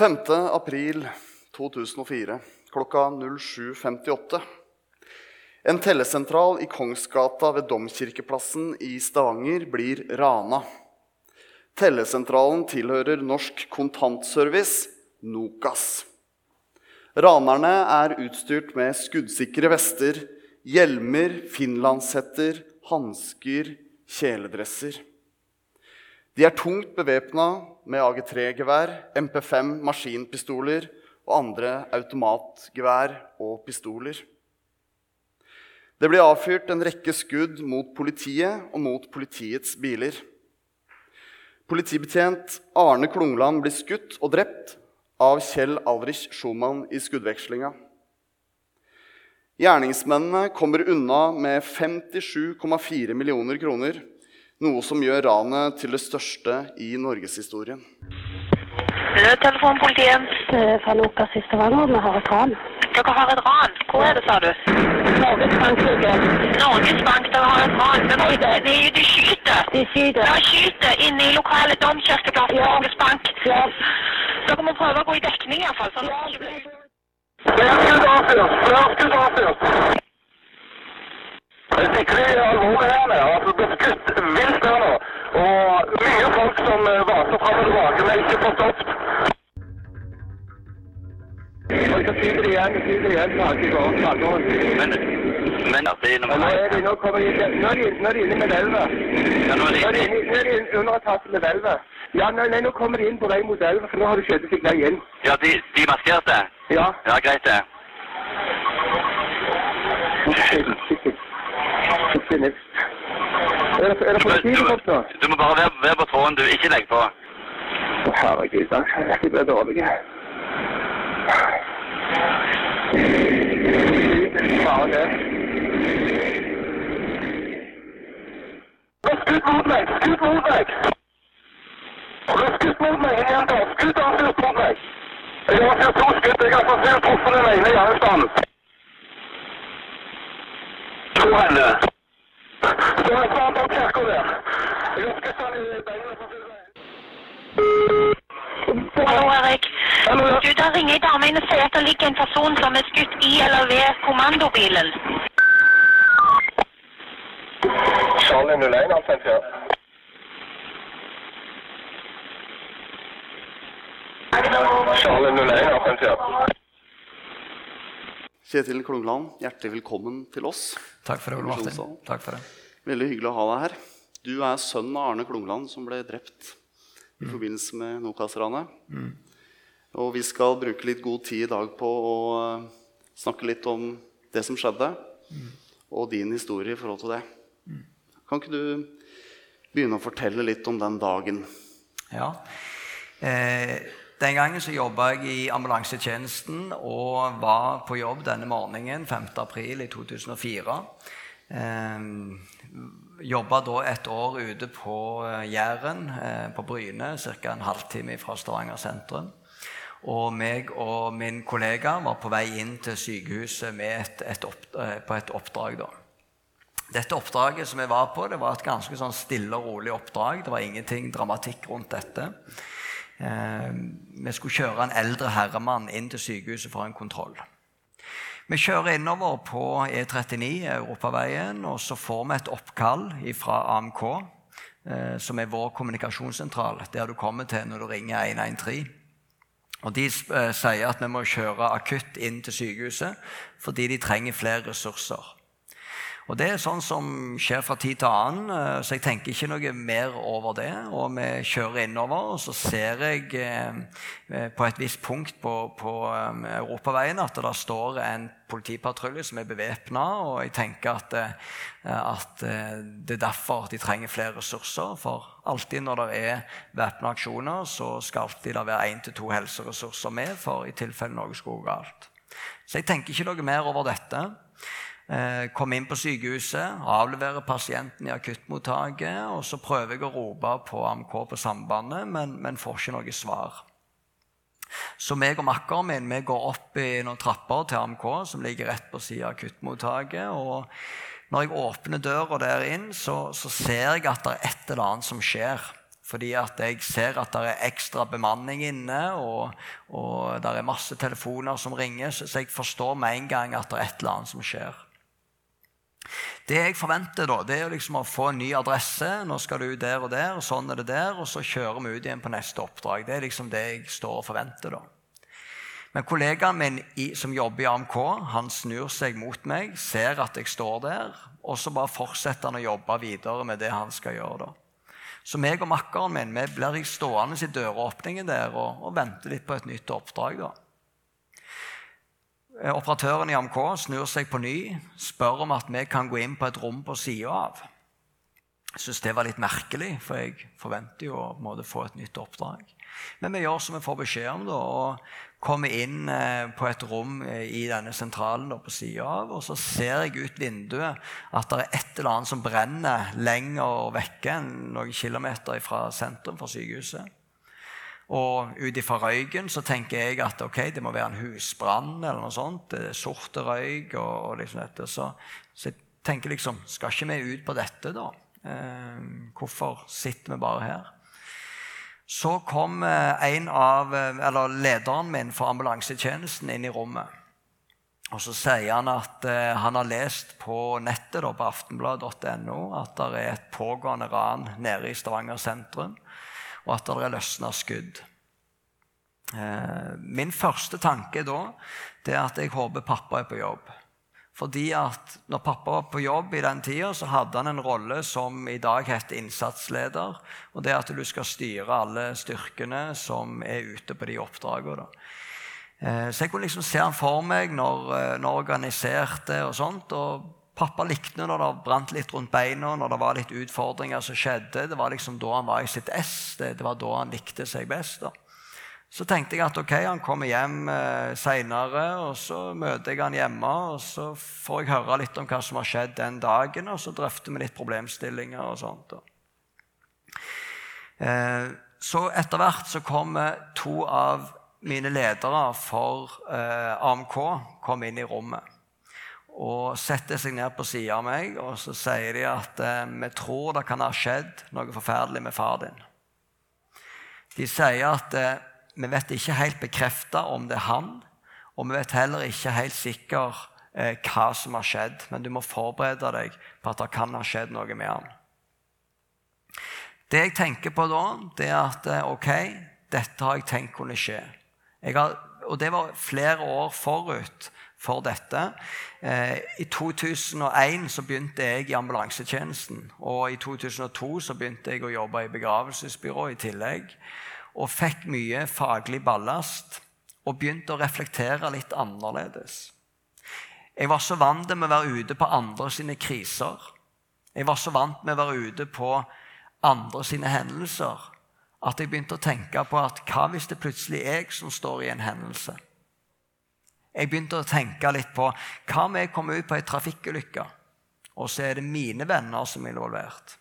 5. april 2004 klokka 07.58. En tellesentral i Kongsgata ved Domkirkeplassen i Stavanger blir rana. Tellesentralen tilhører Norsk Kontantservice, NOKAS. Ranerne er utstyrt med skuddsikre vester, hjelmer, finlandshetter, hansker, kjeledresser. De er tungt bevæpna med AG3-gevær, MP5 maskinpistoler og andre automatgevær og pistoler. Det blir avfyrt en rekke skudd mot politiet og mot politiets biler. Politibetjent Arne Klungland blir skutt og drept av Kjell Alrich Schumann i skuddvekslinga. Gjerningsmennene kommer unna med 57,4 millioner kroner, noe som gjør ranet til det største i norgeshistorien. Nødtelefonpolitiet. Eh, Fra Nokas i Stavanger. Vi har et ran. Dere har et ran. Hvor er det, sa du? Norges Bank. Norges Bank, dere har et ran. Men de, de, skyter. De skyter. De skyter inne i lokale domkirkeplass Ja. Norges Bank. Ja. Dere må prøve å gå i dekning iallfall. Sånn. Flere skikkelig alvorlig her nede. Altså, det ble skutt vilt her nå. Og mye folk som eh, vaser fram og tilbake, men ikke får stoppet. De de de. Men, men altså, man nå er de, nå kommer de, nå er de, nå er de inne med elva. Ja, nå er de Nå er de, inne. inne- nå er de under etasjen med elva. Ja, nei, nei, nå kommer de inn på vei mot elva, for nå har de skjøtet seg vei inn. Ja, de, de maskerte? Ja. Ja, greit det. Nifst. Er det, er det Du, må- politifolk du, du må bare være, være på tråden, du. Ikke legg på. Å, Herregud, da. jeg blir dårlig. Faen, det. Skutt mot meg! Skutt mot meg! Skutt mot meg! En gang Skutt avfyrt mot meg! Jeg har fyrt to skudd. Jeg har forsøkt truffet den ene gjerningsmannen. To henne. Så er det bak kirka der. Skutt i beina full vei. Hallo, Erik. Hallo, ja. Du, Der ringer ei dame inn og sier at det ligger en person som er skutt i eller ved kommandobilen. Charlie 01, altså, ja. Charlie 01, altså, ja. Kjetil Klungland, hjertelig velkommen til oss. Takk for det, Ole Martin. Takk for det. Veldig hyggelig å ha deg her. Du er sønnen av Arne Klungland, som ble drept i forbindelse med Nokas-ranet. Og vi skal bruke litt god tid i dag på å eh, snakke litt om det som skjedde, og din historie i forhold til det. Kan ikke du begynne å fortelle litt om den dagen? Ja. Eh, den gangen så jobba jeg i ambulansetjenesten og var på jobb denne morgenen 5. april i 2004. Eh, jobba da et år ute på eh, Jæren, eh, på Bryne, ca. en halvtime fra Stavanger sentrum. Og meg og min kollega var på vei inn til sykehuset et, et opp, eh, på et oppdrag. da. Dette oppdraget som jeg var på, det var et ganske sånn stille og rolig oppdrag. Det var ingenting dramatikk rundt dette. Eh, vi skulle kjøre en eldre herremann inn til sykehuset for en kontroll. Vi kjører innover på E39, Europaveien, og så får vi et oppkall fra AMK, eh, som er vår kommunikasjonssentral, der du kommer til når du ringer 113. Og De eh, sier at vi må kjøre akutt inn til sykehuset fordi de trenger flere ressurser. Og Det er sånn som skjer fra tid til annen, eh, så jeg tenker ikke noe mer over det. Og vi kjører innover, og så ser jeg eh, på et visst punkt på, på eh, europaveien at det står en politipatrulje som er bevæpna, og jeg tenker at, eh, at eh, det er derfor de trenger flere ressurser. For alltid når det er væpna aksjoner, så skal alltid det være én til to helseressurser med, for i tilfelle noe skulle gå galt. Så jeg tenker ikke noe mer over dette. Eh, Kom inn på sykehuset, avlevere pasienten i akuttmottaket. Og så prøver jeg å rope på AMK på sambandet, men, men får ikke noe svar. Så meg og makkeren min vi går opp i noen trapper til AMK, som ligger rett på siden av akuttmottaket. og når jeg åpner døra der inn, så, så ser jeg at det er et eller annet som skjer. Fordi at jeg ser at det er ekstra bemanning inne, og, og det er masse telefoner som ringer, så jeg forstår med en gang at det er et eller annet som skjer. Det jeg forventer, da, det er liksom å få en ny adresse. Nå skal du der og der, og sånn er det der, og så kjører vi ut igjen på neste oppdrag. Det er liksom det jeg står og forventer. da. Men kollegaen min i, som jobber i AMK, han snur seg mot meg, ser at jeg står der, og så bare fortsetter han å jobbe videre med det han skal gjøre. da. Så meg og makkeren min vi blir stående i døråpningen der og, og vente litt på et nytt oppdrag. da. Eh, Operatøren i AMK snur seg på ny, spør om at vi kan gå inn på et rom på sida av. Jeg syns det var litt merkelig, for jeg forventer jo å få et nytt oppdrag. Men vi gjør som vi får beskjed om, da, og kommer inn eh, på et rom eh, i denne sentralen da, på sida av. Og så ser jeg ut vinduet at det er et eller annet som brenner lenger vekke enn noen kilometer fra sentrum for sykehuset. Og ut ifra røyken så tenker jeg at ok, det må være en husbrann eller noe sånt. Det er sorte røyk og, og liksom dette. Så, så, jeg tenker liksom Skal ikke vi ut på dette, da? Eh, hvorfor sitter vi bare her? Så kom eh, en av, eh, eller lederen min for ambulansetjenesten inn i rommet. Og så sier han at eh, han har lest på nettet da, på aftenblad.no at det er et pågående ran nede i Stavanger sentrum og at det er løsna skudd. Eh, min første tanke da det er at jeg håper pappa er på jobb. Fordi at når pappa var på jobb i den tida, så hadde han en rolle som i dag heter innsatsleder. Og det er at du skal styre alle styrkene som er ute på de oppdragene. Eh, så jeg kunne liksom se han for meg når, eh, når organiserte og sånt. og Pappa likte når det brant litt rundt beina, når det var litt utfordringer som skjedde. Det var liksom da han var i sitt ess. Det, det var da han likte seg best. da. Så tenkte jeg at ok, han kommer hjem eh, seinere, og så møter jeg han hjemme. og Så får jeg høre litt om hva som har skjedd den dagen, og så drøfter vi litt problemstillinger. og sånt. Eh, så etter hvert så kommer to av mine ledere for eh, AMK kom inn i rommet og setter seg ned på sida av meg og så sier de at eh, vi tror det kan ha skjedd noe forferdelig med far din. De sier at eh, vi vet ikke helt bekrefta om det er han, og vi vet heller ikke helt sikker eh, hva som har skjedd, men du må forberede deg på at det kan ha skjedd noe med han. Det jeg tenker på da, det er at ok, dette har jeg tenkt kunne skje. Har, og det var flere år forut for dette. Eh, I 2001 så begynte jeg i ambulansetjenesten. Og i 2002 så begynte jeg å jobbe i begravelsesbyrå i tillegg. Og fikk mye faglig ballast og begynte å reflektere litt annerledes. Jeg var så vant med å være ute på andre sine kriser. Jeg var så vant med å være ute på andre sine hendelser at jeg begynte å tenke på at hva hvis det plutselig er jeg som står i en hendelse? Jeg begynte å tenke litt på hva om jeg kommer ut på ei trafikkulykke, og så er det mine venner som er involvert.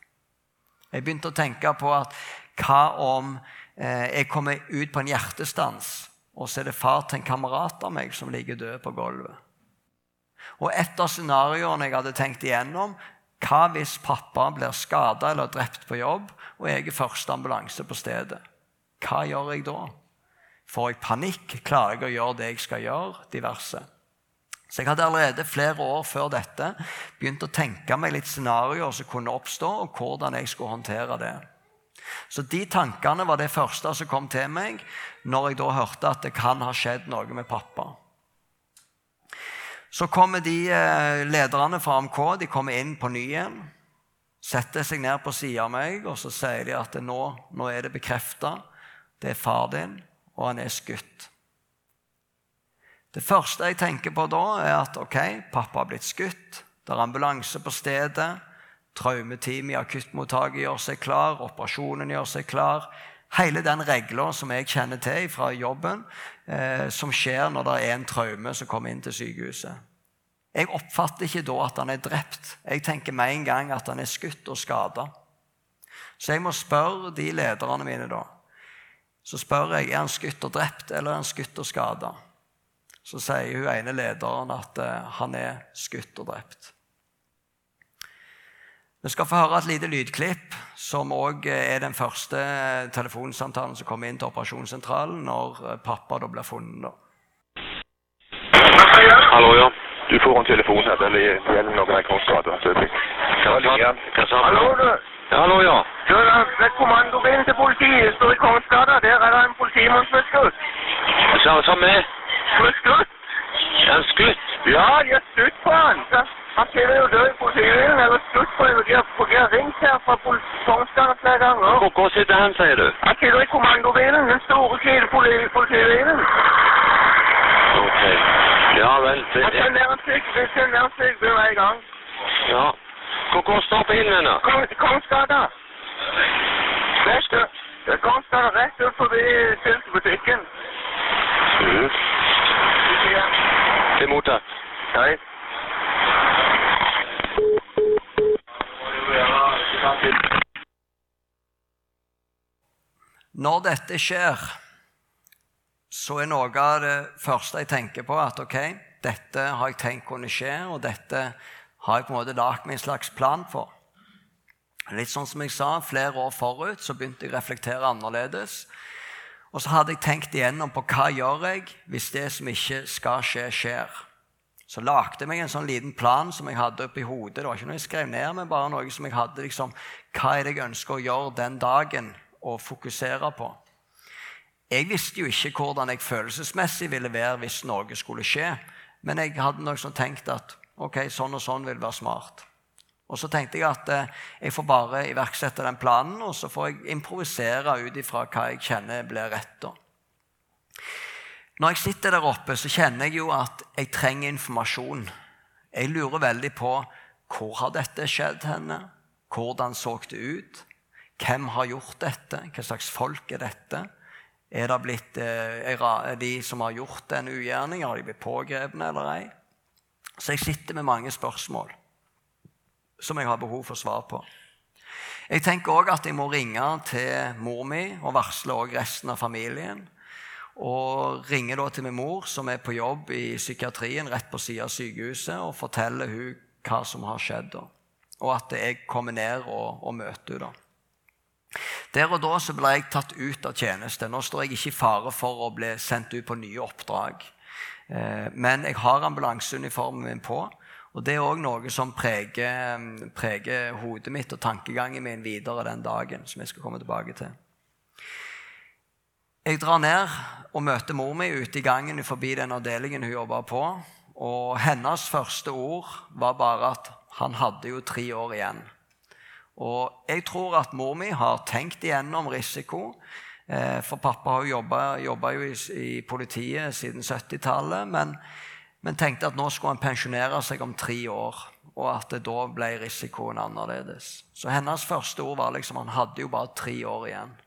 Jeg begynte å tenke på at hva om eh, jeg kommer ut på en hjertestans, og så er det far til en kamerat av meg som ligger død på gulvet. Og et av scenarioene jeg hadde tenkt igjennom, hva hvis pappa blir skada eller drept på jobb, og jeg er første ambulanse på stedet? Hva gjør jeg da? Får jeg panikk? Klarer jeg å gjøre det jeg skal gjøre? Diverse. Så jeg hadde allerede flere år før dette begynt å tenke meg litt scenarioer som kunne oppstå, og hvordan jeg skulle håndtere det. Så de tankene var det første som kom til meg når jeg da hørte at det kan ha skjedd noe med pappa. Så kommer de eh, lederne fra AMK de kommer inn på ny igjen. Setter seg ned på sida av meg og så sier de at nå, nå er det bekrefta. Det er far din og han er skutt. Det første jeg tenker på da, er at ok, pappa har blitt skutt. Det er ambulanse på stedet. Traumeteam i akuttmottaket gjør seg klar. Operasjonen gjør seg klar. Hele den regla som jeg kjenner til fra jobben, eh, som skjer når det er en traume som kommer inn til sykehuset. Jeg oppfatter ikke da at han er drept. Jeg tenker med en gang at han er skutt og skada. Så jeg må spørre de lederne mine da så spør jeg er han skutt og drept eller er han skutt og skada. Så sier hun ene lederen at uh, han er skutt og drept. Vi skal få høre et lite lydklipp, som òg er den første telefonsamtalen som kom inn til operasjonssentralen når eh, pappa da ble funnet. da. Hallo, ja. Du får en telefon her. Det gjelder noen av Kongsgata. Hva sa Hallo, du? Hallo, ja. Du, det er kommandobilen til politiet. Står i Kongsgata. Der er det en politimann som er skutt. Sa, sa med? Som er skutt? Er han skutt? Ja, de har skutt på han. Han ser jo død i politibilen. Eller skutt på ham. De har, ringt her fra Kongsgata flere ganger. Hvor, hvor sitter han, sier du? Han sitter i kommandobilen. Den store politi- politibilen. Ok. Ja vel. Det, Han sender en syk, vi sender en sykebil gang. Ja. Hvor, hvor står bilen hen, da? Kong, Kongsgata. Rett ut. Er Kongsgata rett ut forbi Silkebutikken. Mhm. Det er mottatt. Hei. Når dette skjer, så er noe av det første jeg tenker på, at ok, dette har jeg tenkt kunne skje, og dette har jeg på en måte lagd meg en slags plan for. Litt sånn som jeg sa, flere år forut så begynte jeg å reflektere annerledes. Og så hadde jeg tenkt igjennom på hva gjør jeg hvis det som ikke skal skje, skjer. Så lagde jeg meg en sånn liten plan som jeg hadde oppi hodet. Det var ikke noe jeg skrev ned, men bare noe som jeg hadde liksom, Hva er det jeg ønsker å gjøre den dagen, og fokusere på? Jeg visste jo ikke hvordan jeg følelsesmessig ville være hvis noe skulle skje. Men jeg hadde nok sånn tenkt at ok, sånn og sånn vil være smart. Og så tenkte jeg at eh, jeg får bare iverksette den planen, og så får jeg improvisere ut ifra hva jeg kjenner blir rett. da. Når jeg sitter der oppe, så kjenner jeg jo at jeg trenger informasjon. Jeg lurer veldig på hvor har dette skjedd henne? Hvordan så det ut? Hvem har gjort dette? Hva slags folk er dette? Er det blitt eh, de som har gjort en ugjerning, har de blitt pågrepne eller ei? Så jeg sitter med mange spørsmål som jeg har behov for svar på. Jeg tenker òg at jeg må ringe til mor mi og varsle resten av familien. Og ringer da til min mor, som er på jobb i psykiatrien rett på siden av sykehuset, og forteller hun hva som har skjedd. Og at jeg kommer ned og, og møter henne. Der og da ble jeg tatt ut av tjeneste. Nå står jeg ikke i fare for å bli sendt ut på nye oppdrag. Eh, Men jeg har ambulanseuniformen min på. Og det er òg noe som preger, preger hodet mitt og tankegangen min videre den dagen. som jeg skal komme tilbake til. Jeg drar ned og møter mor mi ute i gangen forbi den avdelingen hun jobba på. Og hennes første ord var bare at han hadde jo tre år igjen. Og jeg tror at mor mi har tenkt igjennom risiko. Eh, For pappa har jo jobba, jobba jo i, i politiet siden 70-tallet. Men, men tenkte at nå skulle han pensjonere seg om tre år. Og at det da ble risikoen annerledes. Så hennes første ord var liksom han hadde jo bare tre år igjen.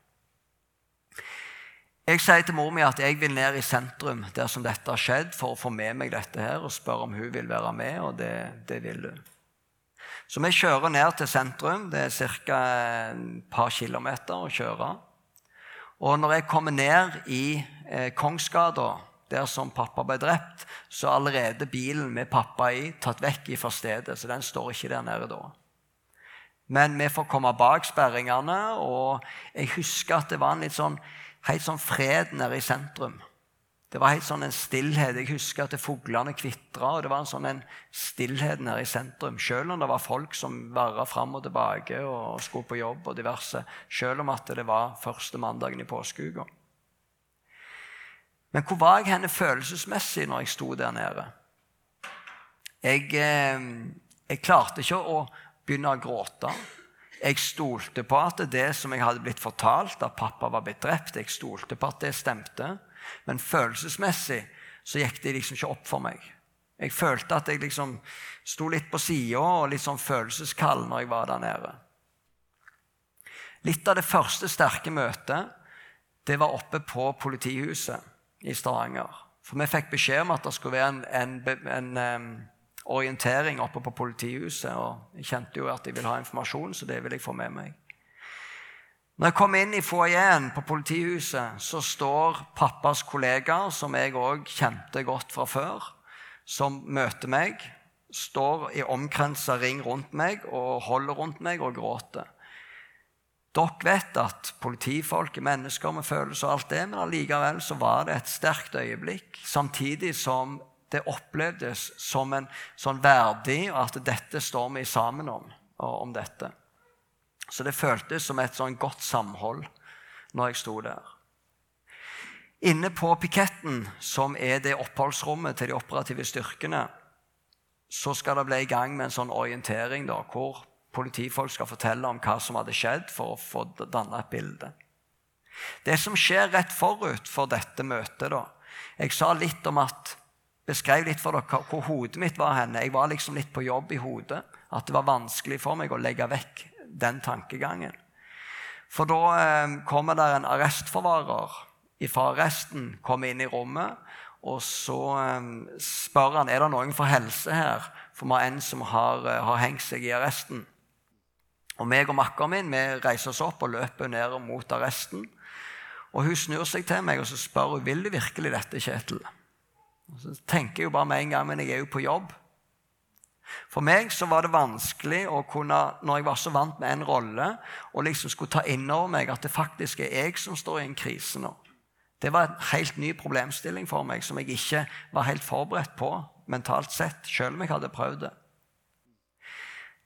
Jeg sier til mor mi at jeg vil ned i sentrum der som dette har skjedd, for å få med meg dette her og spørre om hun vil være med, og det, det vil hun. Så vi kjører ned til sentrum. Det er ca. et par kilometer å kjøre. Og når jeg kommer ned i eh, Kongsgata, der som pappa ble drept, så er allerede bilen med pappa i tatt vekk fra stedet, så den står ikke der nede da. Men vi får komme bak sperringene, og jeg husker at det var en litt sånn, helt sånn fred nede i sentrum. Det var helt sånn en stillhet. Jeg husker at fuglene kvitra, og det var en sånn en stillhet nede i sentrum. Selv om det var folk som varra fram og tilbake og skulle på jobb og diverse. Selv om at det var første mandagen i påskeuka. Men hvor var jeg henne følelsesmessig når jeg sto der nede? Jeg, eh, jeg klarte ikke å begynne å gråte. Jeg stolte på at det som jeg hadde blitt fortalt, at pappa var blitt drept, jeg stolte på at det stemte. Men følelsesmessig så gikk det liksom ikke opp for meg. Jeg følte at jeg liksom sto litt på sida og litt sånn følelseskald når jeg var der nede. Litt av det første sterke møtet det var oppe på politihuset i Stavanger. For vi fikk beskjed om at det skulle være en, en, en, um, orientering oppe på politihuset. Og jeg kjente jo at jeg ville ha informasjon, så det ville jeg få med meg. Når jeg kom inn i foajeen på politihuset, så står pappas kollegaer, som jeg òg kjente godt fra før, som møter meg. står i omkrensa ring rundt meg og holder rundt meg og gråter. Dere vet at politifolk er mennesker med følelser og alt det, men allikevel så var det et sterkt øyeblikk, samtidig som det opplevdes som en sånn verdig at dette står vi sammen om, om dette. Så det føltes som et sånn godt samhold når jeg sto der. Inne på piketten, som er det oppholdsrommet til de operative styrkene, så skal det bli i gang med en sånn orientering da, hvor politifolk skal fortelle om hva som hadde skjedd, for å få danna et bilde. Det som skjer rett forut for dette møtet da, Jeg sa litt om at, beskrev litt for dere hvor hodet mitt var henne. Jeg var liksom litt på jobb i hodet. At det var vanskelig for meg å legge vekk den tankegangen. For da eh, kommer det en arrestforvarer fra arresten kommer inn i rommet. Og så eh, spør han er det noen for helse her, for vi har en som har, eh, har hengt seg i arresten. Og meg og makkeren min vi reiser oss opp og løper ned mot arresten. Og Hun snur seg til meg og så spør hun, vil du virkelig dette, Kjetil. Og så tenker jeg jo bare med en gang, men jeg er jo på jobb. For meg så var det vanskelig å kunne, når jeg var så vant med en rolle, og liksom skulle ta inn over meg at det faktisk er jeg som står i en krise nå. Det var en helt ny problemstilling for meg som jeg ikke var helt forberedt på mentalt sett, selv om jeg hadde prøvd det.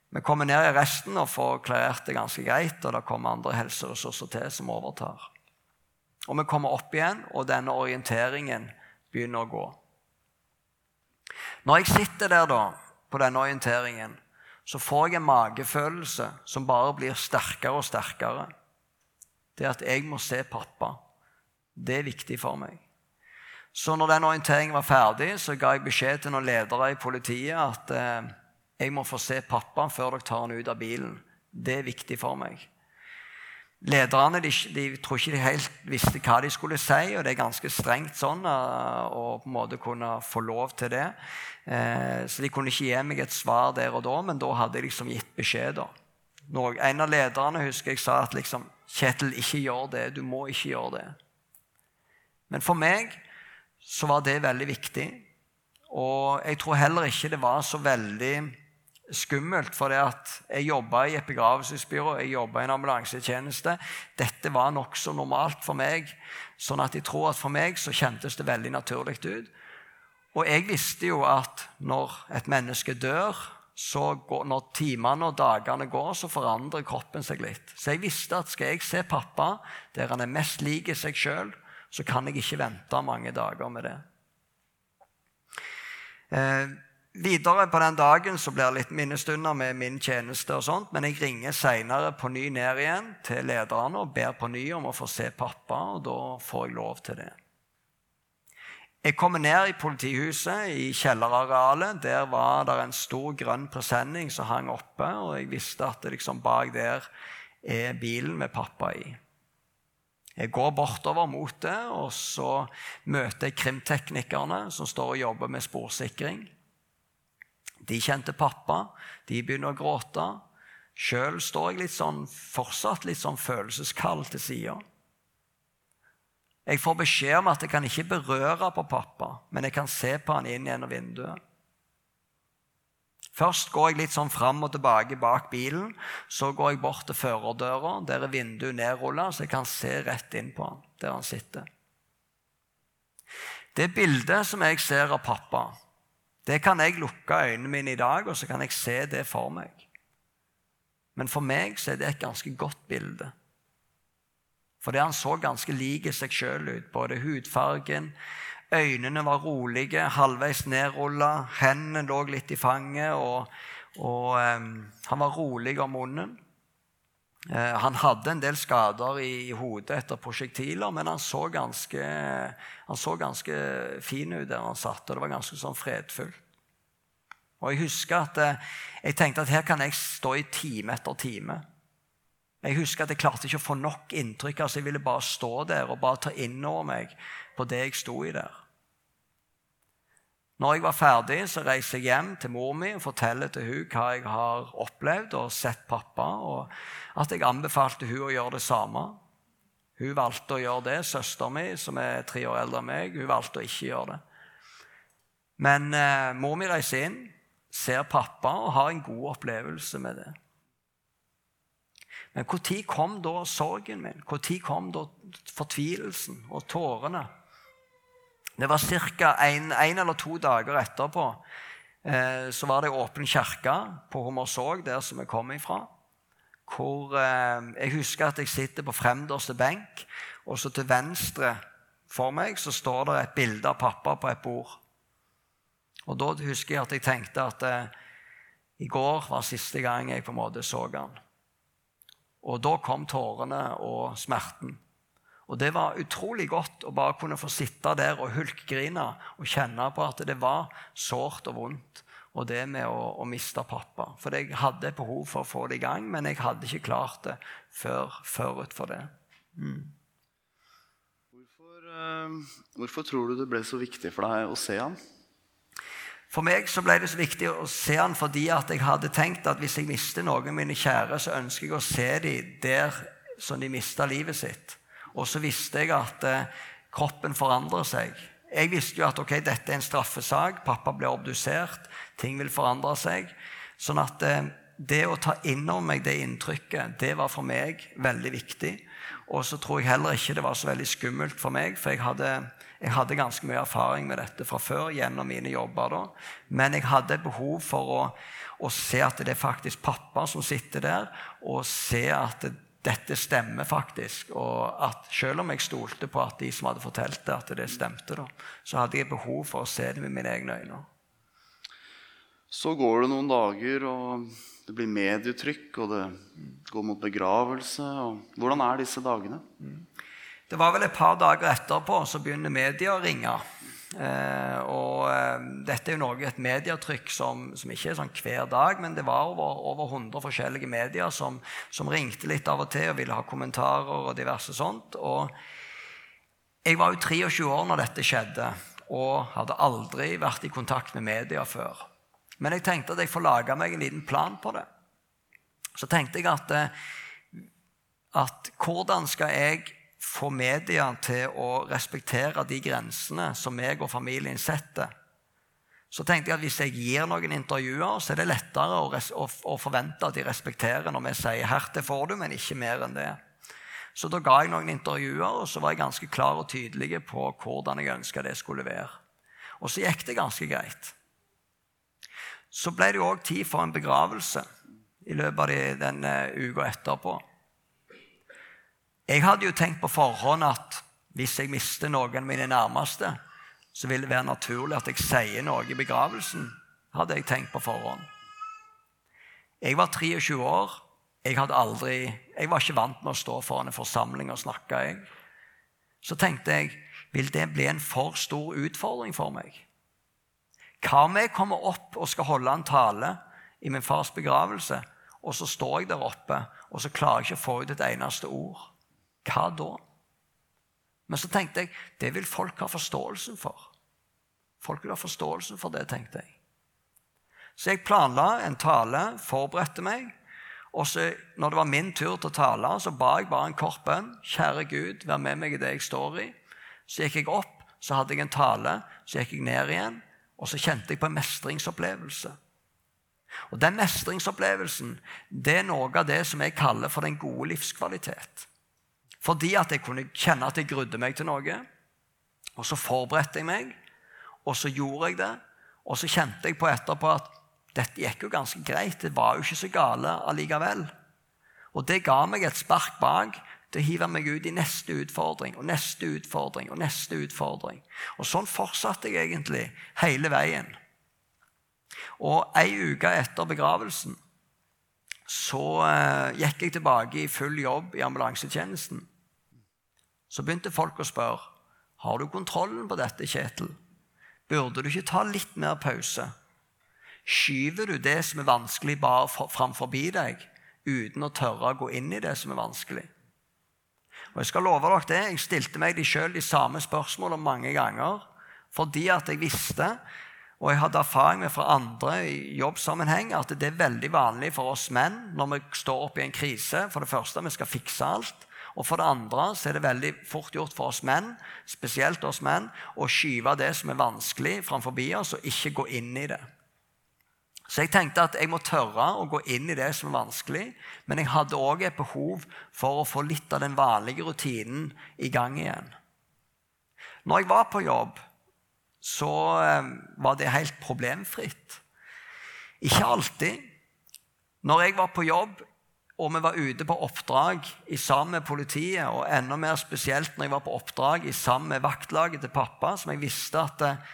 Vi kommer ned i resten og får klarert det ganske greit, og det kommer andre helseressurser til som overtar. Og vi kommer opp igjen, og denne orienteringen begynner å gå. Når jeg sitter der da, på denne orienteringen, så får jeg en magefølelse som bare blir sterkere og sterkere. Det at jeg må se pappa, det er viktig for meg. Så når den orienteringen var ferdig, så ga jeg beskjed til noen ledere i politiet at eh, jeg må få se pappa før dere tar han ut av bilen. Det er viktig for meg. Lederne de, de tror ikke de helt visste hva de skulle si, og det er ganske strengt sånn eh, å på en måte kunne få lov til det. Eh, så de kunne ikke gi meg et svar der og da, men da hadde jeg liksom gitt beskjed. da. En av lederne husker jeg sa at liksom, 'Kjetil, ikke gjør det. Du må ikke gjøre det.' Men for meg så var det veldig viktig. Og jeg tror heller ikke det var så veldig skummelt, for det at jeg jobba i et begravelsesbyrå, jeg jobba i en ambulansetjeneste. Dette var nokså normalt for meg. sånn at jeg tror at for meg så kjentes det veldig naturlig ut. Og jeg visste jo at når et menneske dør, så går, når timene og dagene går, så forandrer kroppen seg litt. Så jeg visste at skal jeg se pappa der han er mest lik seg sjøl, så kan jeg ikke vente mange dager med det. Eh, Videre på den dagen så blir det litt minnestunder med min tjeneste, og sånt, men jeg ringer seinere på ny ned igjen til lederne og ber på ny om å få se pappa, og da får jeg lov til det. Jeg kommer ned i politihuset, i kjellerarealet. Der var det en stor grønn presenning som hang oppe, og jeg visste at liksom bak der er bilen med pappa i. Jeg går bortover mot det, og så møter jeg krimteknikerne som står og jobber med sporsikring. De kjente pappa. De begynner å gråte. Sjøl står jeg litt sånn, fortsatt litt sånn følelseskald til sida. Jeg får beskjed om at jeg kan ikke berøre på pappa, men jeg kan se på han inn gjennom vinduet. Først går jeg litt sånn fram og tilbake bak bilen. Så går jeg bort til førerdøra. Der er vinduet nedrulla, så jeg kan se rett inn på han, der han sitter. Det bildet som jeg ser av pappa, det kan jeg lukke øynene mine i dag, og så kan jeg se det for meg. Men for meg så er det et ganske godt bilde. Fordi han så ganske lik seg sjøl ut. Både hudfargen, øynene var rolige, halvveis nedrulla, hendene lå litt i fanget, og, og um, han var rolig om munnen. Uh, han hadde en del skader i, i hodet etter prosjektiler, men han så ganske han så ganske fin ut der han satt, og det var ganske sånn fredfullt. Og Jeg husker at eh, jeg tenkte at her kan jeg stå i time etter time. Jeg husker at jeg klarte ikke å få nok inntrykk. altså Jeg ville bare stå der og bare ta inn over meg på det jeg sto i der. Når jeg var ferdig, så reiser jeg hjem til mor mi og forteller til hun hva jeg har opplevd og sett pappa, og at jeg anbefalte hun å gjøre det samme. Hun valgte å gjøre det. Søsteren min, som er tre år eldre enn meg, hun valgte å ikke gjøre det. Men eh, mor mi reiser inn, ser pappa og har en god opplevelse med det. Men når kom da sorgen min? Når kom da fortvilelsen og tårene? Det var ca. en, en, eller to dager etterpå eh, så var det åpen kirke på Hummersåk, der som jeg kom ifra. Hvor eh, Jeg husker at jeg sitter på fremderste benk, og så til venstre for meg så står det et bilde av pappa på et bord. Og da husker jeg at jeg tenkte at eh, i går var siste gang jeg på en måte så han. Og da kom tårene og smerten. Og det var utrolig godt å bare kunne få sitte der og hulkgrine og kjenne på at det var sårt og vondt. Og det med å, å miste pappa. For jeg hadde behov for å få det i gang, men jeg hadde ikke klart det før forut for det. Mm. Hvorfor, uh, hvorfor tror du det ble så viktig for deg å se han? For meg så ble det så viktig å se han fordi at jeg hadde tenkt at hvis jeg mister noen av mine kjære, så ønsker jeg å se dem der som de mista livet sitt. Og så visste jeg at eh, kroppen forandrer seg. Jeg visste jo at ok, dette er en straffesak, pappa ble obdusert, ting vil forandre seg. Sånn at eh, det å ta inn over meg det inntrykket, det var for meg veldig viktig. Og så tror jeg heller ikke det var så veldig skummelt for meg, for jeg hadde jeg hadde ganske mye erfaring med dette fra før gjennom mine jobber. da. Men jeg hadde behov for å, å se at det er faktisk pappa som sitter der, og se at det, dette stemmer faktisk. Og at selv om jeg stolte på at de som hadde fortalt det, at det stemte, da, så hadde jeg behov for å se det med mine egne øyne. Så går det noen dager, og det blir medietrykk, og det går mot begravelse. Hvordan er disse dagene? Mm. Det var vel et par dager etterpå så begynner media å ringe. Eh, og eh, dette er jo noe, et medietrykk som, som, ikke er sånn hver dag, men det var over, over 100 forskjellige medier som, som, ringte litt av og til og ville ha kommentarer og diverse sånt. Og jeg var jo 23 år når dette skjedde, og hadde aldri vært i kontakt med media før. Men jeg tenkte at jeg får lage meg en liten plan på det. Så tenkte jeg at, eh, at hvordan skal jeg få media til å respektere de grensene som meg og familien setter, så tenkte jeg at hvis jeg gir noen intervjuer, så er det lettere å, å, å forvente at de respekterer når vi sier 'hertil får du', men ikke mer enn det. Så da ga jeg noen intervjuer, og så var jeg ganske klar og tydelig på hvordan jeg ønska det skulle være. Og så gikk det ganske greit. Så ble det òg tid for en begravelse i løpet av den uka etterpå. Jeg hadde jo tenkt på forhånd at hvis jeg mister noen av mine nærmeste, så vil det være naturlig at jeg sier noe i begravelsen, hadde jeg tenkt på forhånd. Jeg var 23 år. Jeg, aldri, jeg var ikke vant med å stå foran en forsamling og snakke. Jeg. Så tenkte jeg vil det bli en for stor utfordring for meg? Hva om jeg kommer opp og skal holde en tale i min fars begravelse, og så står jeg der oppe, og så klarer jeg ikke å få ut et eneste ord? Hva da? Men så tenkte jeg det vil folk ha forståelsen for. Folk vil ha forståelsen for det, tenkte jeg. Så jeg planla en tale, forberedte meg. Og så, når det var min tur til å tale, så ba jeg bare en kort bønn. Kjære Gud, vær med meg i det jeg står i. Så gikk jeg opp, så hadde jeg en tale. Så gikk jeg ned igjen, og så kjente jeg på en mestringsopplevelse. Og Den mestringsopplevelsen det er noe av det som jeg kaller for den gode livskvalitet. Fordi at jeg kunne kjenne at jeg grudde meg til noe. Og så forberedte jeg meg, og så gjorde jeg det. Og så kjente jeg på etterpå at dette gikk jo ganske greit. Det var jo ikke så gale allikevel. Og det ga meg et spark bak til å hive meg ut i neste utfordring og neste utfordring og neste utfordring. Og sånn fortsatte jeg egentlig hele veien. Og ei uke etter begravelsen så uh, gikk jeg tilbake i full jobb i ambulansetjenesten. Så begynte folk å spørre har du kontrollen på dette, Kjetil. Burde du ikke ta litt mer pause? Skyver du det som er vanskelig, bare framfor deg, uten å tørre å gå inn i det som er vanskelig? Og Jeg skal love dere det, jeg stilte meg de sjøl de samme spørsmålene mange ganger fordi at jeg visste, og jeg hadde erfaring med fra andre i jobbsammenheng, at det er veldig vanlig for oss menn når vi står oppe i en krise For det første, vi skal fikse alt. Og for det andre så er det veldig fort gjort for oss menn, spesielt oss menn, å skyve det som er vanskelig, framfor oss, og ikke gå inn i det. Så jeg tenkte at jeg må tørre å gå inn i det som er vanskelig. Men jeg hadde òg et behov for å få litt av den vanlige rutinen i gang igjen. Når jeg var på jobb, så eh, var det helt problemfritt. Ikke alltid. Når jeg var på jobb og vi var ute på oppdrag i sammen med politiet, og enda mer spesielt når jeg var på oppdrag i sammen med vaktlaget til pappa, som jeg visste at eh,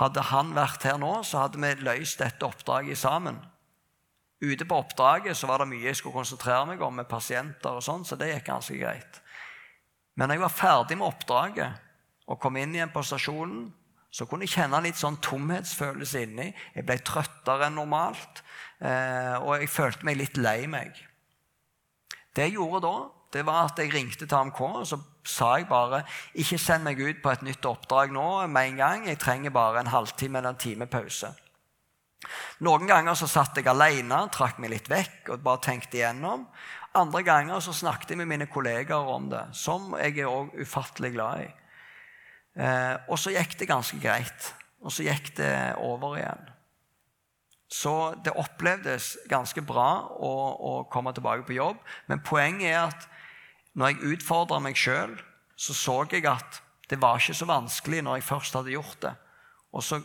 hadde han vært her nå, så hadde vi løst dette oppdraget sammen. Ute på oppdraget så var det mye jeg skulle konsentrere meg om med pasienter, og sånn, så det gikk ganske greit. Men når jeg var ferdig med oppdraget og kom inn igjen på stasjonen, så kunne jeg kjenne litt sånn tomhetsfølelse inni. Jeg ble trøttere enn normalt, eh, og jeg følte meg litt lei meg. Det jeg gjorde da, det var at jeg ringte til AMK og så sa jeg bare ikke send meg ut på et nytt oppdrag nå med en gang. Jeg trenger bare en halvtime eller en time pause. Noen ganger så satt jeg alene, trakk meg litt vekk og bare tenkte igjennom. Andre ganger så snakket jeg med mine kollegaer om det, som jeg er også ufattelig glad i. Eh, og så gikk det ganske greit. Og så gikk det over igjen. Så det opplevdes ganske bra å, å komme tilbake på jobb. Men poenget er at når jeg utfordra meg sjøl, så så jeg at det var ikke så vanskelig når jeg først hadde gjort det. Og så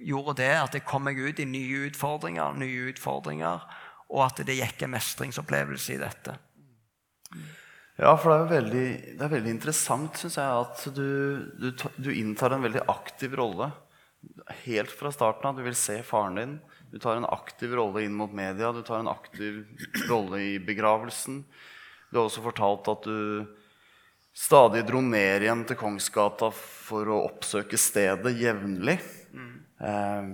gjorde det at jeg kom meg ut i nye utfordringer, nye utfordringer, og at det gikk en mestringsopplevelse i dette. Ja, for det er jo veldig, det er veldig interessant, syns jeg, at du, du, du, inntar en veldig aktiv rolle. Helt fra starten av. Du vil se faren din. Du tar en aktiv rolle inn mot media. Du tar en aktiv rolle i begravelsen. Du har også fortalt at du stadig dro ned igjen til Kongsgata for å oppsøke stedet jevnlig. Mm. Eh,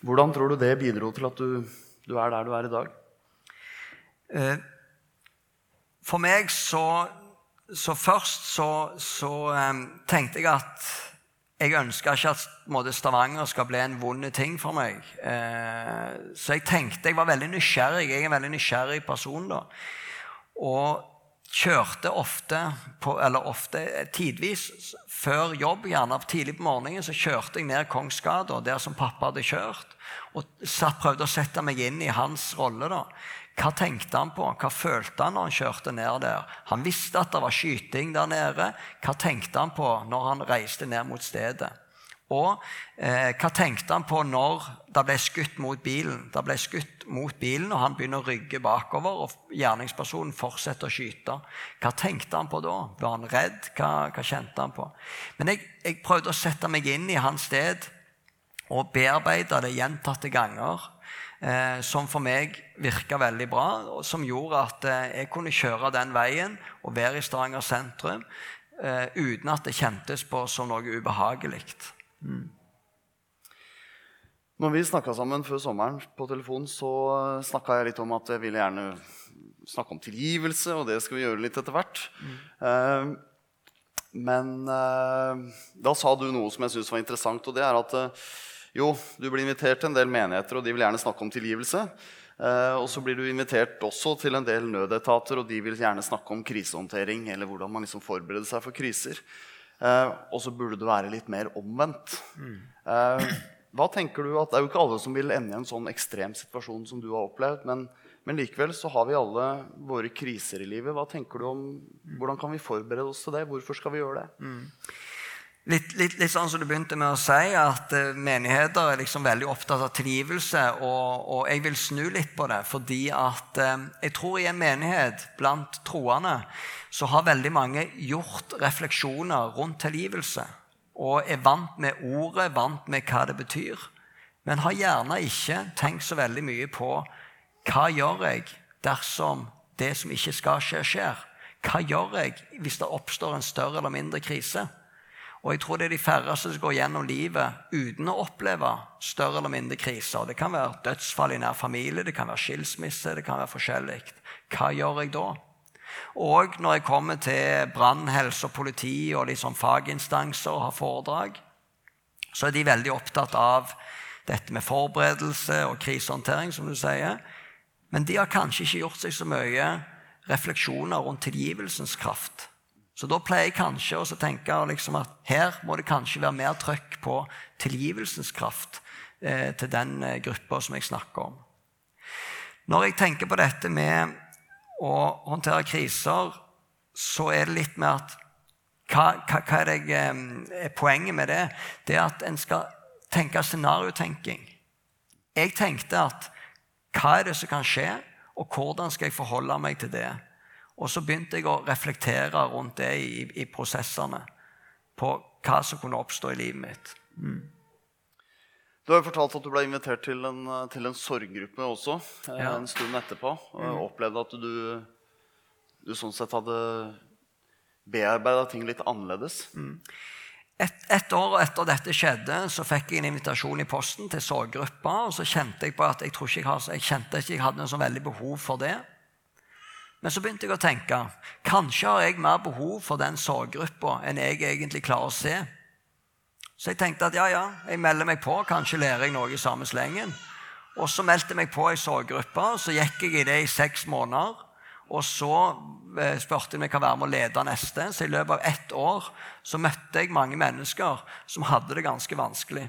hvordan tror du det bidro til at du, du, er der du er i dag? Eh, for meg så, så først så, så um, tenkte jeg at jeg ønska ikke at måte, Stavanger skal bli en vond ting for meg. Eh, så jeg tenkte, jeg var veldig nysgjerrig. Jeg er en veldig nysgjerrig person. da. Og kjørte ofte, på, eller ofte tidvis før jobb, gjerne tidlig på morgenen, så kjørte jeg ned Kongsgata, der som pappa hadde kjørt, og satt, prøvde å sette meg inn i hans rolle. da. Hva tenkte han på? Hva følte han når han kjørte ned der? Han visste at det var skyting der nede. Hva tenkte han på når han reiste ned mot stedet? Og eh, hva tenkte han på når det ble skutt mot bilen? Det ble skutt mot bilen, og han begynner å rygge bakover, og gjerningspersonen fortsetter å skyte. Hva tenkte han på da? Var han redd? Hva, hva kjente han på? Men jeg, jeg, prøvde å sette meg inn i hans sted og bearbeide det gjentatte ganger. Eh, som for meg virka veldig bra, og som gjorde at eh, jeg kunne kjøre den veien og være i Stavanger sentrum eh, uten at det kjentes på som noe ubehagelig. Mm. Når vi snakka sammen før sommeren på telefon, så snakka jeg litt om at jeg ville gjerne snakke om tilgivelse, og det skal vi gjøre litt etter hvert. Mm. Uh, men uh, da sa du noe som jeg syntes var interessant, og det er at uh, jo, du blir invitert til en del menigheter, og de vil gjerne snakke om tilgivelse. og så blir du invitert også til en del nødetater, og de vil gjerne snakke om krisehåndtering, eller hvordan man liksom forbereder seg for kriser. Eh, og så burde det være litt mer omvendt. Eh, hva tenker du at Det er jo ikke alle som vil ende i en sånn ekstrem situasjon som du har opplevd. Men, men, likevel så har vi alle våre kriser i livet. Hva tenker du om, Hvordan kan vi forberede oss til det? Hvorfor skal vi gjøre det? Mm. Litt, litt, litt, sånn som du begynte med å si, at uh, menigheter er liksom veldig opptatt av tilgivelse. Og, og, jeg vil snu litt på det, fordi at uh, jeg tror i en menighet blant troende så har veldig mange gjort refleksjoner rundt tilgivelse. Og er vant med ordet, vant med hva det betyr. Men har gjerne ikke tenkt så veldig mye på hva gjør jeg dersom det som ikke skal skje, skjer? Hva gjør jeg hvis det oppstår en større eller mindre krise? Og jeg tror det er de færreste som går gjennom livet uten å oppleve større eller mindre kriser. Det kan være dødsfall i nær familie, det kan være skilsmisse, det kan være forskjellig. Hva gjør jeg da? Og når jeg kommer til brann, helse og politi og liksom faginstanser og har foredrag, så er de veldig opptatt av dette med forberedelse og krisehåndtering, som du sier. Men de har kanskje ikke gjort seg så mye refleksjoner rundt tilgivelsens kraft. Så da pleier jeg kanskje å tenke liksom at her må det kanskje være mer trøkk på tilgivelsens kraft. eh, til den eh, gruppa som jeg snakker om. Når jeg tenker på dette med å håndtere kriser, så er det litt med at hva, hva, hva er, det, eh, er poenget med det? Det er at en skal tenke scenariotenking. Jeg tenkte at hva er det som kan skje, og hvordan skal jeg forholde meg til det? Og så begynte jeg å reflektere rundt det i, i prosessene. På hva som kunne oppstå i livet mitt. Mm. Du har jo fortalt at du ble invitert til en, til en sorggruppe også eh, Ja. en stund etterpå. Og opplevde at du, du sånn sett hadde bearbeida ting litt annerledes. Et, et år etter dette skjedde, så fikk jeg en invitasjon i posten til sorggruppa. Og så kjente jeg på at jeg, tror ikke jeg, jeg kjente ikke jeg hadde noe så veldig behov for det. Men så begynte jeg å tenke kanskje har jeg mer behov for den sorggruppa enn jeg egentlig klarer å se. Så jeg tenkte at ja, ja, jeg melder meg på. Kanskje lærer jeg noe i samme slengen. Og så meldte jeg meg på i sorggruppe, så gikk jeg i det i seks måneder. Og så eh, spurte jeg om jeg kan være med å lede neste. Så i løpet av ett år så møtte jeg mange mennesker som hadde det ganske vanskelig.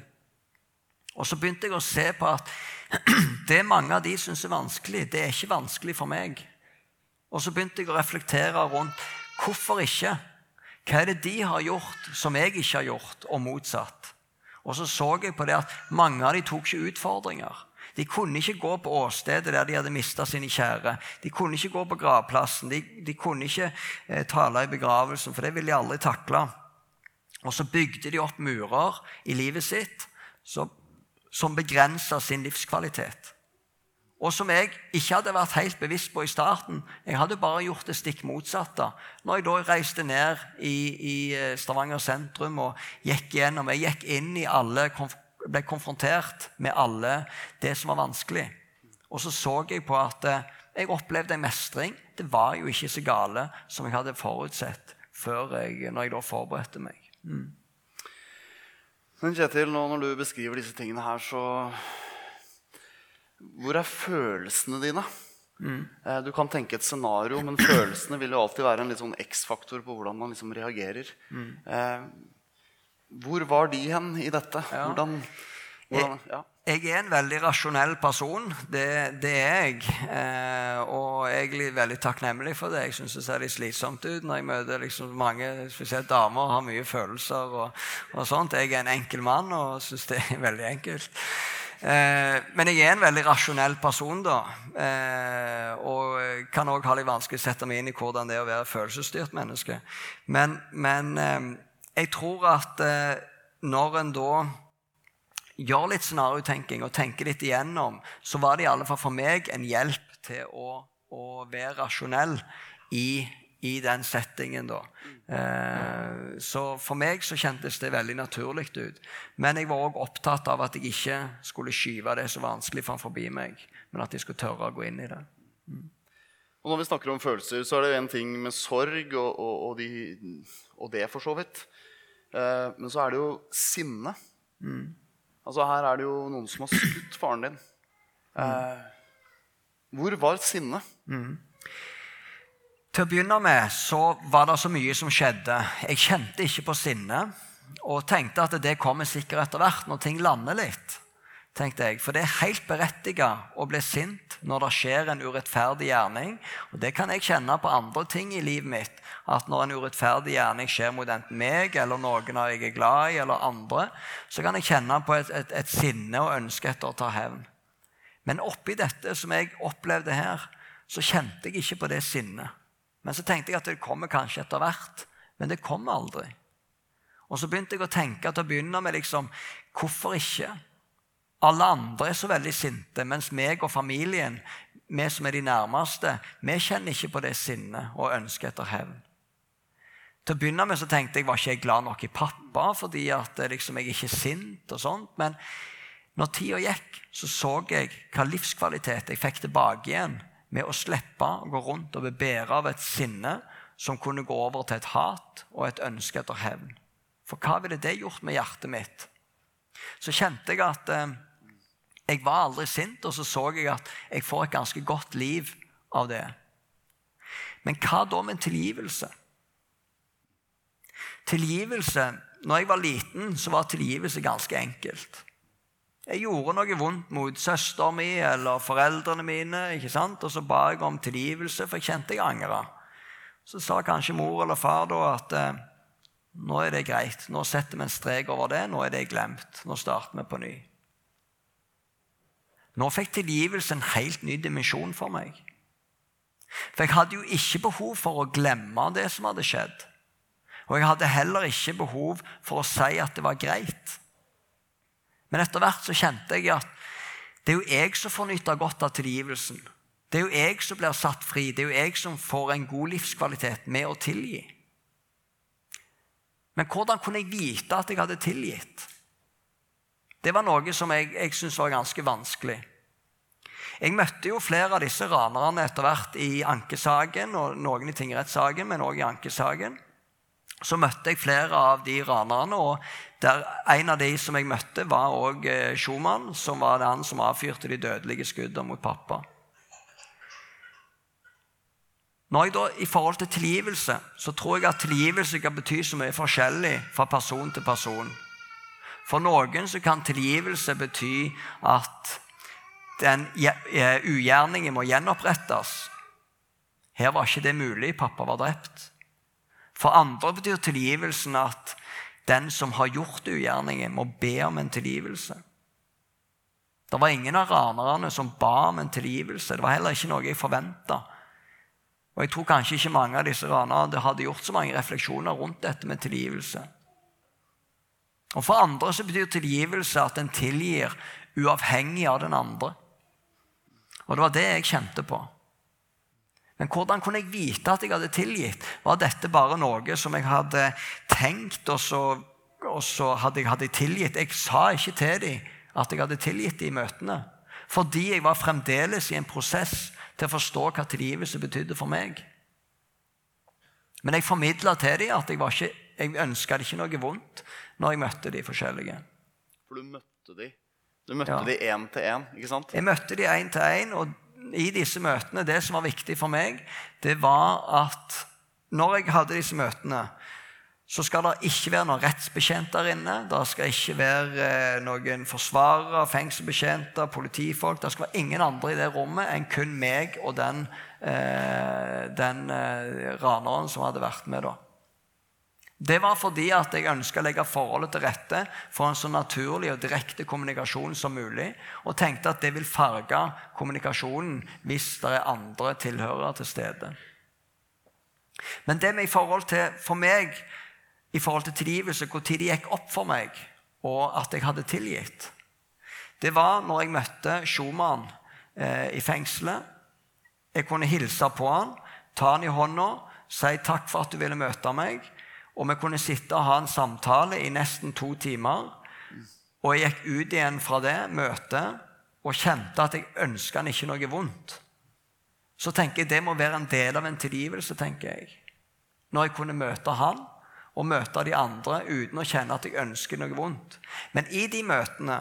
Og så begynte jeg å se på at det mange av de syns er vanskelig, det er ikke vanskelig for meg. Og så begynte jeg å reflektere rundt hvorfor ikke. Hva er det de har gjort som jeg ikke har gjort, og motsatt? Og så så jeg på det at mange av de tok ikke utfordringer. De kunne ikke gå på åstedet der de hadde mista sine kjære. De kunne ikke gå på gravplassen. De, de kunne ikke eh, tale i begravelsen, for det ville de aldri takle. Og så bygde de opp murer i livet sitt som, som begrensa sin livskvalitet. Og som jeg ikke hadde vært helt bevisst på i starten. Jeg hadde bare gjort det stikk motsatte. Når jeg da reiste ned i, i eh, Stavanger sentrum og gikk gjennom Jeg gikk inn i alle ble konfrontert med alle det som var vanskelig. Og så så jeg på at eh, jeg opplevde en mestring. Det var jo ikke så gale som jeg hadde forutsett før jeg, når jeg da forberedte meg. Men Kjetil, nå når du beskriver disse tingene her, så Hvor er følelsene dine? Mm. Du kan tenke et scenario, men følelsene vil jo alltid være en litt sånn X-faktor på hvordan man liksom reagerer. Eh, Hvor var de hen i dette? Ja. Hvordan, hvordan ja. Jeg er en veldig rasjonell person. Det, det er jeg. Eh, og er veldig takknemlig for det. Jeg syns det ser litt slitsomt ut når jeg møter liksom mange spesielt damer har mye følelser. og, og sånt. Jeg er en enkel mann og syns det er veldig enkelt. Eh, men jeg er en veldig rasjonell person, da. Eh, og kan òg ha litt vanskelig å sette meg inn i hvordan det er å være følelsesstyrt menneske. Men, men eh, jeg tror at eh, når en da gjør litt scenariotenking og tenker litt igjennom, så var det i alle fall for meg en hjelp til å, å være rasjonell i, i den settingen. da. Eh, så for meg så kjentes det veldig naturlig ut. Men jeg var òg opptatt av at jeg ikke skulle skyve det så vanskelig for forbi meg, men at jeg skulle tørre å gå inn i det. Og når vi snakker om følelser, så er det en ting med sorg og, og, og, de, og det, for så vidt. Eh, men så er det jo sinne. Altså Her er det jo noen som har skutt faren din. Eh, hvor var sinnet? Til å begynne med så var det så mye som skjedde. Jeg kjente ikke på sinne og tenkte at det kommer sikkert etter hvert når ting lander litt. tenkte jeg. For det er helt berettiget å bli sint når det skjer en urettferdig gjerning. Og det kan jeg kjenne på andre ting i livet mitt. At når en urettferdig gjerning skjer mot enten meg eller noen av jeg er glad i, eller andre, så kan jeg kjenne på et, et, et sinne og ønske etter å ta hevn. Men oppi dette som jeg opplevde her, så kjente jeg ikke på det sinnet. Men så tenkte jeg at det kommer kanskje etter hvert. Men det kom aldri. Og så begynte jeg å tenke til å begynne med liksom, hvorfor ikke? Alle andre er så veldig sinte, mens meg og familien, vi som er de nærmeste, vi kjenner ikke på det sinnet og ønsket etter hevn. Til å begynne med så tenkte jeg var ikke jeg glad nok i pappa fordi at liksom, jeg ikke er sint. og sånt, Men når tida gikk, så så jeg hva livskvalitet jeg fikk tilbake igjen med å slippe å gå rundt og bli båret av et sinne som kunne gå over til et hat og et ønske etter hevn. For hva ville det gjort med hjertet mitt? Så kjente jeg at eh, jeg var aldri sint, og så så jeg at jeg får et ganske godt liv av det. Men hva da med tilgivelse? Tilgivelse Når jeg var liten, så var tilgivelse ganske enkelt. Jeg gjorde noe vondt mot søsteren min eller foreldrene mine. ikke sant? Og så ba jeg om tilgivelse, for jeg kjente jeg angra. Så sa kanskje mor eller far da at eh, nå er det greit. Nå setter vi en strek over det. Nå er det glemt. Nå starter vi på ny. Nå fikk tilgivelse en helt ny dimensjon for meg. For jeg hadde jo ikke behov for å glemme det som hadde skjedd. Og jeg hadde heller ikke behov for å si at det var greit. Men etter hvert så kjente jeg at det er jo jeg som får nyte godt av tilgivelsen. Det er jo jeg som blir satt fri. Det er jo jeg som får en god livskvalitet med å tilgi. Men hvordan kunne jeg vite at jeg hadde tilgitt? Det var noe som jeg, jeg syntes var ganske vanskelig. Jeg møtte jo flere av disse ranerne etter hvert i ankesaken, og noen i tingrettssaken, men òg i ankesaken. Så møtte jeg flere av de ranerne, og der, en av de som jeg møtte, var òg eh, Schumann, som var den som avfyrte de dødelige skuddene mot pappa. Når jeg da, I forhold til tilgivelse så tror jeg at tilgivelse kan bety så mye forskjellig fra person til person. For noen så kan tilgivelse bety at den ugjerningen må gjenopprettes. Her var ikke det mulig. Pappa var drept. For andre betyr tilgivelsen at den som har gjort ugjerningen, må be om en tilgivelse. Det var ingen av ranerne som ba om en tilgivelse. Det var heller ikke noe jeg forventa. Og jeg tror kanskje ikke mange av disse ranerne hadde gjort så mange refleksjoner rundt dette med tilgivelse. Og For andre så betyr tilgivelse at en tilgir uavhengig av den andre. Og det var det jeg kjente på. Men hvordan kunne jeg vite at jeg hadde tilgitt? Var dette bare noe som jeg hadde tenkt, og så, og så hadde jeg hadde tilgitt? Jeg sa ikke til dem at jeg hadde tilgitt i møtene. Fordi jeg var fremdeles i en prosess til å forstå hva tilgivelse betydde for meg. Men jeg formidla til dem at jeg, var ikke, jeg ønska ikke noe vondt når jeg møtte de forskjellige. For du møtte de Du møtte ja. de én til én, ikke sant? Jeg møtte de én til én, i disse møtene, det som var viktig for meg, det var at når jeg hadde disse møtene, så skal det ikke være noen rettsbetjent der inne. Det skal ikke være eh, noen forsvarere, fengselsbetjenter, politifolk. Det skal være ingen andre i det rommet enn kun meg og den, eh, den eh, raneren som hadde vært med. da. Det var fordi at jeg ønska å legge forholdet til rette for en så naturlig og direkte kommunikasjon som mulig, og tenkte at det vil farge kommunikasjonen hvis det er andre tilhørere til stede. Men det med i forhold til for meg i forhold til tilgivelse, når det gikk opp for meg, og at jeg hadde tilgitt. Det var når jeg møtte Schumann eh, i fengselet. Jeg kunne hilse på han, ta han i hånda, si takk for at du ville møte meg. Og vi kunne sitte og ha en samtale i nesten to timer. Og jeg gikk ut igjen fra det møtet og kjente at jeg ønska han ikke noe vondt. Så tenker jeg det må være en del av en tilgivelse, tenker jeg. Når jeg kunne møte han, og møte de andre uten å kjenne at jeg ønsker noe vondt. Men i de møtene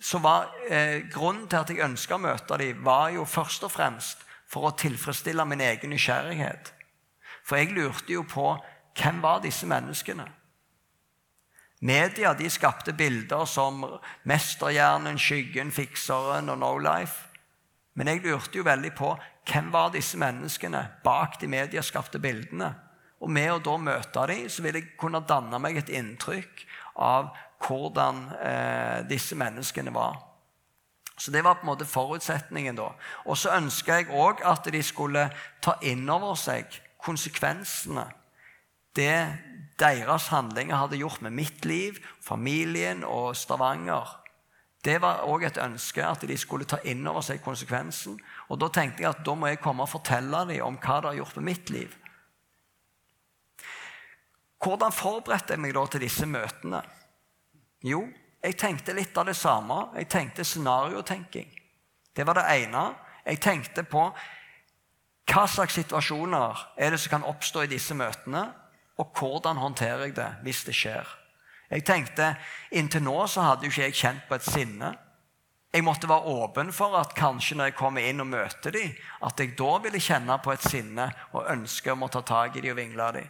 så var eh, Grunnen til at jeg ønska å møte dem, var jo først og fremst for å tilfredsstille min egen nysgjerrighet. For jeg lurte jo på hvem var disse menneskene? Media de skapte bilder som Mesterhjernen, Skyggen, Fikseren og No Life. Men jeg lurte jo veldig på hvem var disse menneskene bak de medieskapte bildene. Og med å da møte dem, så vil jeg kunne danne meg et inntrykk av hvordan eh, disse menneskene var. Så det var på en måte forutsetningen. da. Og så ønska jeg òg at de skulle ta inn over seg konsekvensene det deres handlinger hadde gjort med mitt liv, familien og Stavanger. Det var òg et ønske at de skulle ta inn over seg konsekvensen. Og da tenkte jeg at da må jeg komme og fortelle dem om hva det har gjort med mitt liv. Hvordan forberedte jeg meg da til disse møtene? Jo, jeg tenkte litt av det samme. Jeg tenkte scenariotenking. Det var det ene. Jeg tenkte på hva slags situasjoner er det som kan oppstå i disse møtene, og hvordan håndterer jeg det hvis det skjer. Jeg tenkte, Inntil nå så hadde jo ikke jeg kjent på et sinne. Jeg måtte være åpen for at kanskje når jeg kommer inn og møter dem, at jeg da ville kjenne på et sinne og ønske om å ta tak i dem og vingle dem.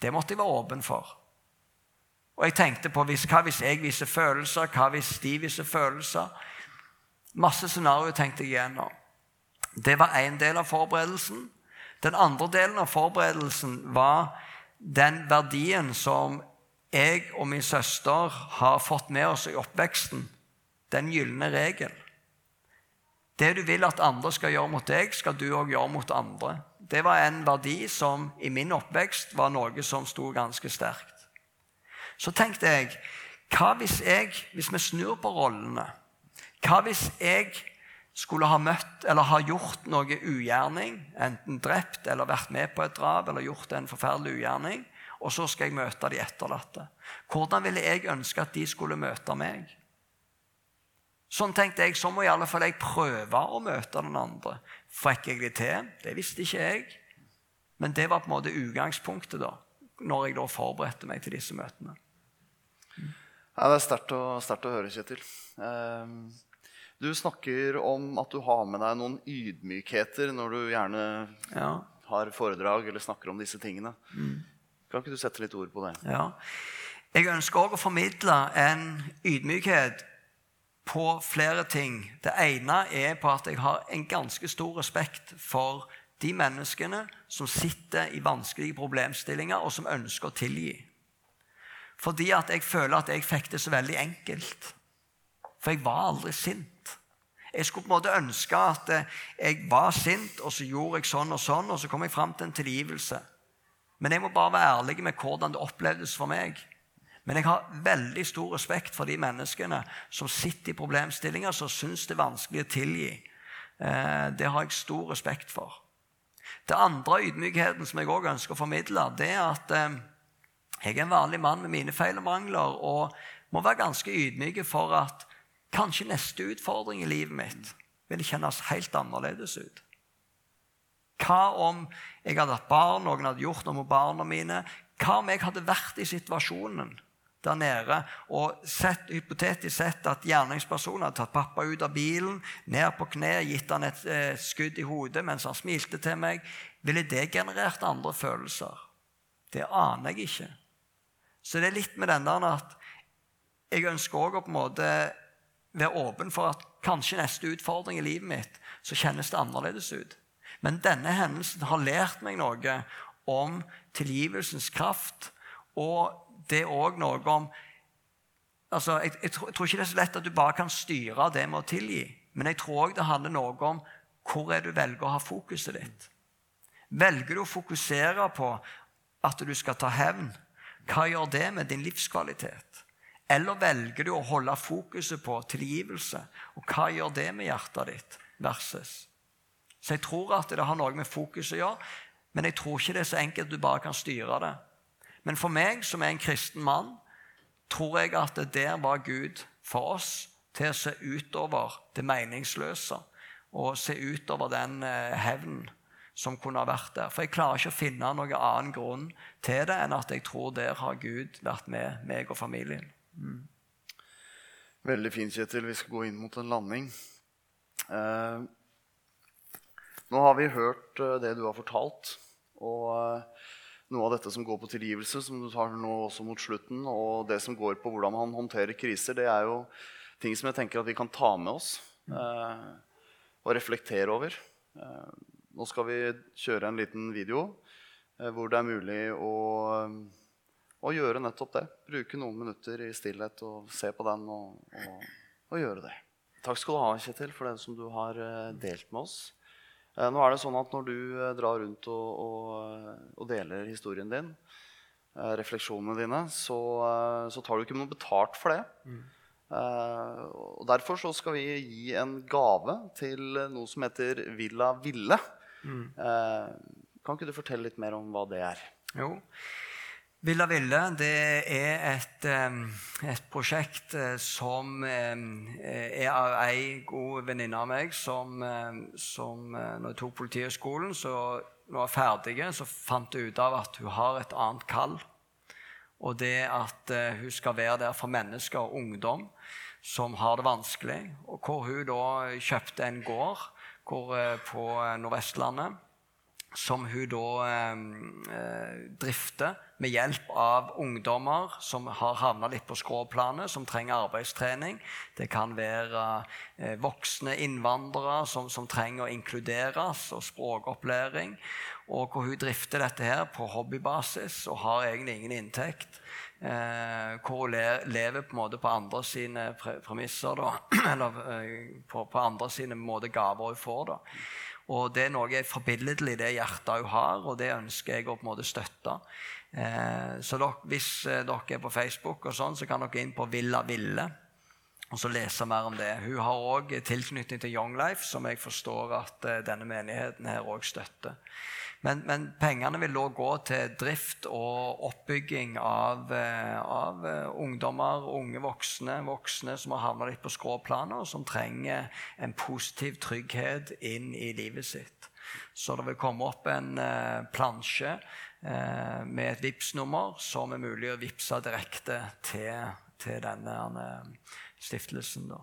Det måtte jeg være åpen for. Og jeg tenkte på hva hvis jeg viser følelser, hva hvis de viser følelser? Masse scenarioer tenkte jeg igjennom. Det var én del av forberedelsen. Den andre delen av forberedelsen var den verdien som jeg og min søster har fått med oss i oppveksten. Den gylne regel. Det du vil at andre skal gjøre mot deg, skal du òg gjøre mot andre. Det var en verdi som i min oppvekst var noe som sto ganske sterkt. Så tenkte jeg hva hvis jeg, hvis vi snur på rollene Hva hvis jeg skulle ha møtt eller ha gjort noe ugjerning, enten drept eller vært med på et drap eller gjort en forferdelig ugjerning, og så skal jeg møte de etterlatte. Hvordan ville jeg ønske at de skulle møte meg? Sånn tenkte jeg, så må i alle fall jeg prøve å møte den andre. Fikk jeg det til? Det visste ikke jeg. Men det var på en måte utgangspunktet da, når jeg da forberedte meg til disse møtene. Ja, det er sterkt å, å høre, Kjetil. Ehm, du snakker om at du har med deg noen ydmykheter når du gjerne Ja, har foredrag eller snakker om disse tingene. Kan ikke du sette litt ord på det? ja. Jeg ønsker òg å formidle en ydmykhet på flere ting. Det ene er på at jeg har en ganske stor respekt for de menneskene som sitter i vanskelige problemstillinger, og som ønsker å tilgi. Fordi at jeg føler at jeg fikk det så veldig enkelt. For jeg var aldri sint. Jeg skulle på en måte ønske at eh, jeg var sint, og så gjorde jeg sånn og sånn, og så kom jeg fram til en tilgivelse. Men jeg må bare være ærlig med hvordan det opplevdes for meg. Men jeg har veldig stor respekt for de menneskene som sitter i problemstillinger som syns det er vanskelig å tilgi. Eh, Det har jeg stor respekt for. Det andre ydmykheten som jeg også ønsker å formidle, det er at eh, jeg er en vanlig mann med mine feil og mangler og må være ganske ydmyk for at kanskje neste utfordring i livet mitt vil kjennes helt annerledes ut. Hva om jeg hadde hatt barn, noen hadde gjort noe med barna mine? Hva om jeg hadde vært i situasjonen der nede og sett, hypotetisk sett at gjerningspersonen hadde tatt pappa ut av bilen, ned på kne, gitt han et eh, skudd i hodet mens han smilte til meg? Ville det generert andre følelser? Det aner jeg ikke. Så det er litt med den der at jeg ønsker også å på en måte være åpen for at kanskje neste utfordring i livet mitt så kjennes det annerledes ut. Men denne hendelsen har lært meg noe om tilgivelsens kraft. Og det er òg noe om altså, jeg, jeg, tror, ikke det er så lett at du bare kan styre det med å tilgi. Men jeg tror òg det handler noe om hvor er du velger å ha fokuset ditt. Velger du å fokusere på at du skal ta hevn, hva gjør det med din livskvalitet? Eller velger du å holde fokuset på tilgivelse, og hva gjør det med hjertet ditt? versus? Så jeg tror at det har noe med fokuset å gjøre, men jeg tror ikke det er så enkelt at du bare kan styre det. Men for meg, som er en kristen mann, tror jeg at det der var Gud for oss til å se utover det meningsløse og se utover den eh, hevnen som kunne ha vært der. For jeg klarer ikke å finne noen annen grunn til det enn at jeg tror der har Gud vært med meg og familien. Mm. Veldig fint, Kjetil. Vi skal gå inn mot en landing. Eh, nå har vi hørt eh, det du har fortalt, og eh, noe av dette som går på tilgivelse, som du tar nå også mot slutten, og det som går på hvordan man håndterer kriser, det er jo ting som jeg tenker at vi kan ta med oss eh, og reflektere over. Eh, nå skal vi kjøre en liten video eh, hvor det er mulig å, å gjøre nettopp det. Bruke noen minutter i stillhet og se på den og, og, og gjøre det. Takk skal du ha, Kjetil, for det som du har eh, delt med oss. Eh, Nå er det sånn at Når du eh, drar rundt og, og, og deler historien din, refleksjonene dine, så, så tar du ikke noe betalt for det. Mm. og Derfor så skal vi gi en gave til noe som heter Villa Ville. Mm. kan ikke du fortelle litt mer om hva det er? Jo. Villa Ville det er et, et prosjekt eh, som eh, er av ei god venninne av meg som, som eh, Når jeg tok Politihøgskolen, så når jeg var ferdig, så fant jeg ut av at hun har et annet kall. Og det at hun skal være der for mennesker og ungdom som har det vanskelig. Og hvor hun da kjøpte en gård hvor, på Nordvestlandet som hun da eh, drifter med hjelp av ungdommer som har havna litt på skråplanet, som trenger arbeidstrening. Det kan være eh, voksne innvandrere som, som, trenger å inkluderes, og språkopplæring. Og hvor hun drifter dette her på hobbybasis og har egentlig ingen inntekt. Eh, hvor hun lever på på andre sine premisser, da. Eller eh, på, på, andre sine måte gaver hun får. da. Og det er noe forbilledlig, det hjertet hun har, og det ønsker jeg å på en måte støtte. Eh, så hvis eh, dere er på Facebook, og sånn, så kan dere inn på Villa Ville og så lese mer om det. Hun har òg tilknytning til Young Life, som jeg forstår at eh, denne menigheten her òg støtter. Men, men, pengene vil òg gå til drift og oppbygging av, av ungdommer, unge voksne, voksne som har havna litt på skråplanet, og som trenger en positiv trygghet inn i livet sitt. Så det vil komme opp en plansje med et Vipps-nummer som er mulig å vippse direkte til, til denne eh, stiftelsen. da.